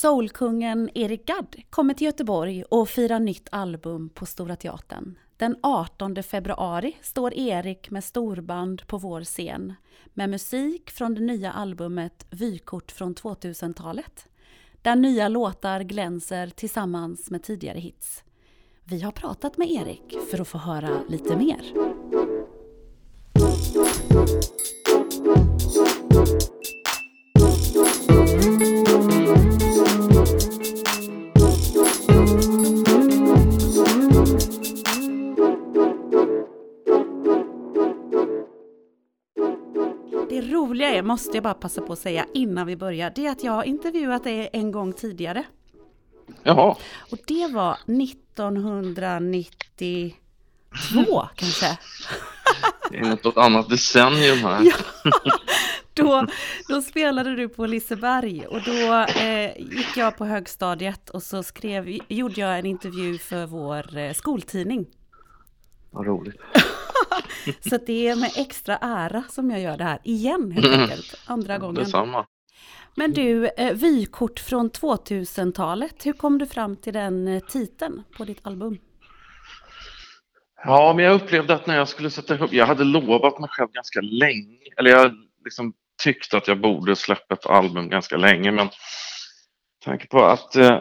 Soulkungen Eric Gadd kommer till Göteborg och firar nytt album på Stora Teatern. Den 18 februari står Erik med storband på vår scen med musik från det nya albumet Vykort från 2000-talet där nya låtar glänser tillsammans med tidigare hits. Vi har pratat med Erik för att få höra lite mer. Mm. Måste jag bara passa på att säga innan vi börjar, det är att jag har intervjuat dig en gång tidigare. Jaha. Och det var 1992 kanske? Det är något annat decennium här. Ja. Då, då spelade du på Liseberg och då eh, gick jag på högstadiet och så skrev, gjorde jag en intervju för vår eh, skoltidning. Vad roligt. Så det är med extra ära som jag gör det här igen helt enkelt, andra gången. Detsamma. Men du, eh, vykort från 2000-talet, hur kom du fram till den eh, titeln på ditt album? Ja, men jag upplevde att när jag skulle sätta ihop, jag hade lovat mig själv ganska länge, eller jag liksom tyckte att jag borde släppa ett album ganska länge, men tanke på att eh,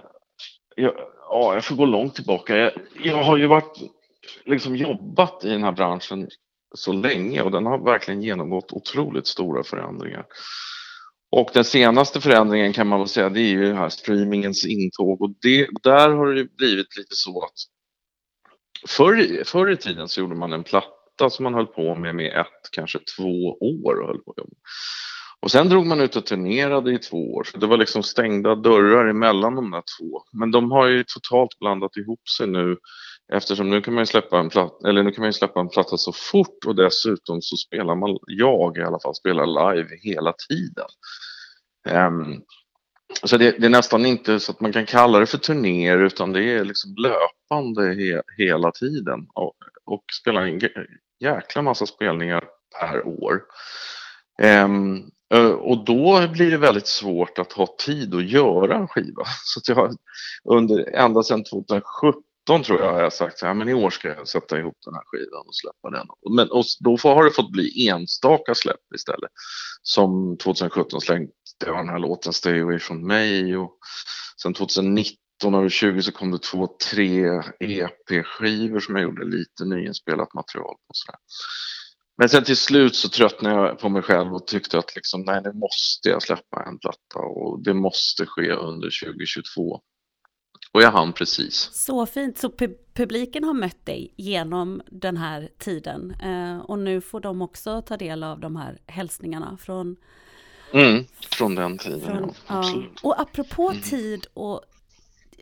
jag, ja, jag får gå långt tillbaka. Jag, jag har ju varit, liksom jobbat i den här branschen så länge och den har verkligen genomgått otroligt stora förändringar. Och den senaste förändringen kan man väl säga det är ju här streamingens intåg och det, där har det blivit lite så att förr, förr i tiden så gjorde man en platta som man höll på med med ett, kanske två år och höll på med. Och sen drog man ut och turnerade i två år, så det var liksom stängda dörrar emellan de där två. Men de har ju totalt blandat ihop sig nu eftersom nu kan man ju släppa en platta, eller nu kan man ju släppa en platta så fort och dessutom så spelar man, jag i alla fall, spelar live hela tiden. Um, så det, det, är nästan inte så att man kan kalla det för turnéer utan det är liksom löpande he, hela tiden och, och spelar en jäkla massa spelningar per år. Um, Eh, och då blir det väldigt svårt att ha tid att göra en skiva. Så att jag under, ända sedan 2017 tror jag har jag sagt så här, men i år ska jag sätta ihop den här skivan och släppa den. Men och då har det fått bli enstaka släpp istället. Som 2017 slängde jag den här låten Stay away from me och sen 2019 och 2020 så kom det två, tre EP-skivor som jag gjorde lite nyinspelat material på. Sådär. Men sen till slut så tröttnade jag på mig själv och tyckte att liksom, nej, nu måste jag släppa en platta och det måste ske under 2022. Och jag hann precis. Så fint. Så pu publiken har mött dig genom den här tiden eh, och nu får de också ta del av de här hälsningarna från Mm, från den tiden, från, ja, absolut. Och apropå Mm. tid och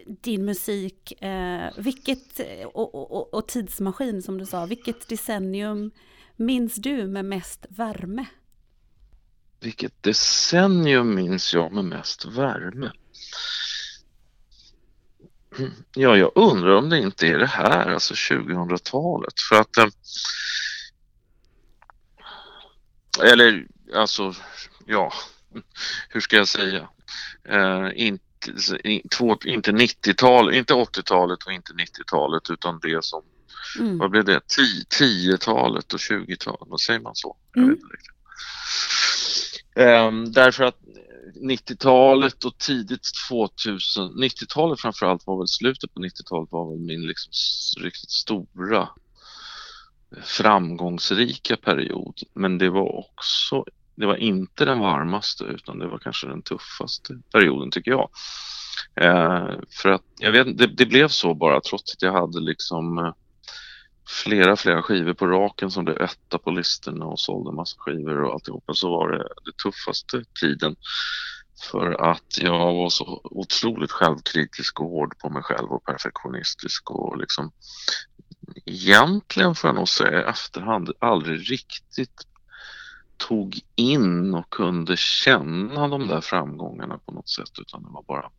din musik, eh, vilket, och, och, och, tidsmaskin som du sa, vilket decennium minns du med mest värme? Vilket decennium minns jag med mest värme? Ja, jag undrar om det inte är det här, alltså 2000-talet. För att... eh, Eller, alltså, ja, hur ska jag säga? Eh, inte, två, inte 90-tal, inte 80-talet och inte 90-talet utan det som, Mm. vad blev det, Ti- 10-talet och 20-talet, vad säger man så? Jag Mm. Ehm, därför att 90-talet och tidigt 2000, 90-talet framförallt var väl slutet på 90-talet var väl min liksom riktigt stora framgångsrika period. Men det var också, det var inte den varmaste utan det var kanske den tuffaste perioden tycker jag. Eh, för att jag vet det, det blev så bara trots att jag hade liksom eh, flera, flera skivor på raken som blev etta på listorna och sålde massa skivor och alltihopa så var det den tuffaste tiden. För att jag var så otroligt självkritisk och hård på mig själv och perfektionistisk och liksom egentligen får jag nog säga i efterhand aldrig riktigt tog in och kunde känna de där framgångarna på något sätt utan det var bara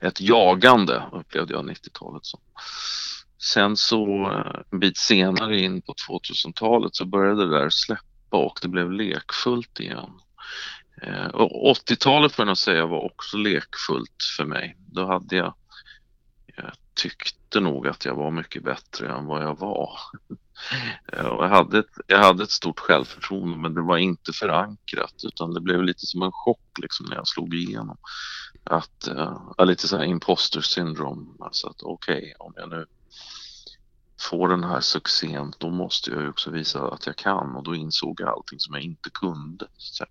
ett jagande upplevde jag 90-talet som. Sen så eh, en bit senare in på 2000-talet så började det där släppa och det blev lekfullt igen. Eh, och 80-talet får jag nog säga var också lekfullt för mig. Då hade jag, jag tyckte nog att jag var mycket bättre än vad jag var. Eh, jag, hade ett, jag hade ett stort självförtroende men det var inte förankrat utan det blev lite som en chock liksom när jag slog igenom. Att, uh, lite så här imposter syndrome, alltså att okej okay, om jag nu får den här succén då måste jag ju också visa att jag kan och då insåg jag allting som jag inte kunde. Så,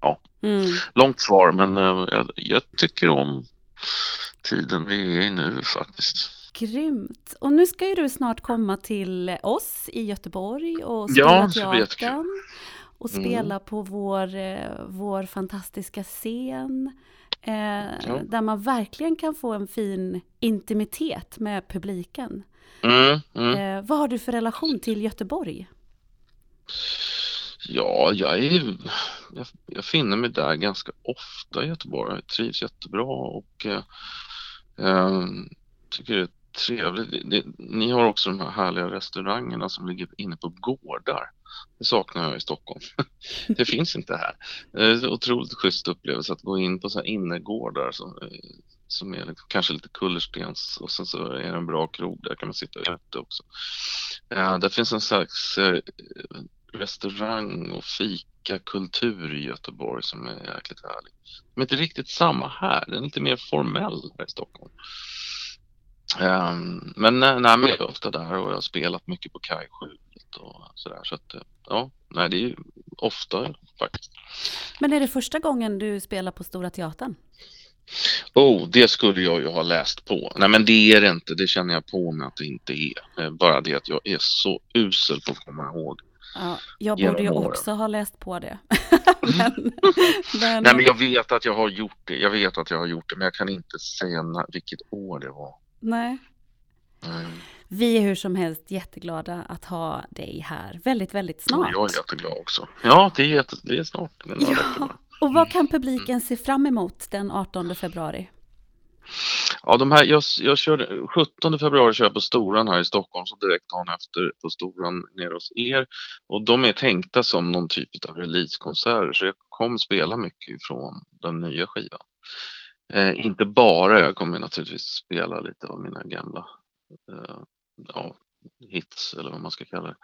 ja, mm. långt svar men uh, jag, jag tycker om tiden vi är i nu faktiskt. Grymt! Och nu ska ju du snart komma till oss i Göteborg och spela ja, teatern. Och spela mm. på vår, eh, vår fantastiska scen. Eh, ja. Där man verkligen kan få en fin intimitet med publiken. Mm, mm. Eh, vad har du för relation till Göteborg? Ja, jag, är, jag, jag finner mig där ganska ofta i Göteborg. Jag trivs jättebra och eh, eh tycker det är trevligt. Det, det, ni har också de här härliga restaurangerna som ligger inne på gårdar. Det saknar jag i Stockholm. det finns inte här. Det är en otroligt schysst upplevelse att gå in på så här innergårdar som, eh, som är lite, kanske lite kullerstens och sen så är det en bra krog där kan man sitta ute också. Eh, ja, det finns en slags eh, restaurang och fikakultur i Göteborg som är jäkligt härlig. Men inte riktigt samma här, den är lite mer formell här i Stockholm. Um, men nej, men jag är ofta där och jag har spelat mycket på kajskjulet och sådär. Så att ja, nej det är ofta faktiskt. Men är det första gången du spelar på Stora Teatern? Oh, det skulle jag ju ha läst på. Nej men det är det inte, det känner jag på mig att det inte är. Bara det att jag är så usel på att komma ihåg. Ja, jag borde ju också ha läst på det. men, men... Nej men jag vet att jag har gjort det, jag vet att jag har gjort det men jag kan inte säga vilket år det var. Nej. Mm. Vi är hur som helst jätteglada att ha dig här väldigt, väldigt snart. Jag är jätteglad också. Ja, det är, jätte, det är snart. Ja. Och vad kan publiken se fram emot den 18 februari? Ja, de här, jag, jag körde, 17 februari kör jag på Storan här i Stockholm, så direkt dagen efter på Storan nere hos er. Och de är tänkta som någon typ av releasekonserter, så jag kommer spela mycket ifrån den nya skivan. Eh, inte bara, jag kommer naturligtvis spela lite av mina gamla eh, ja, hits eller vad man ska kalla det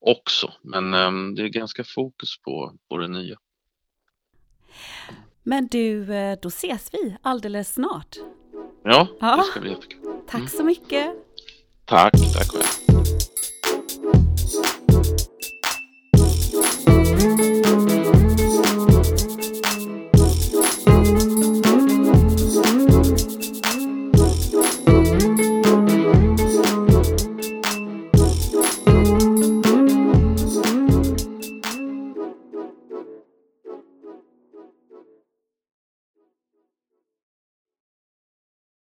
också. Men eh, det är ganska fokus på, på det nya. Men du, eh, då ses vi alldeles snart. Ja, ja. det ska bli jättekul. Tack så mycket. Tack, tack själv.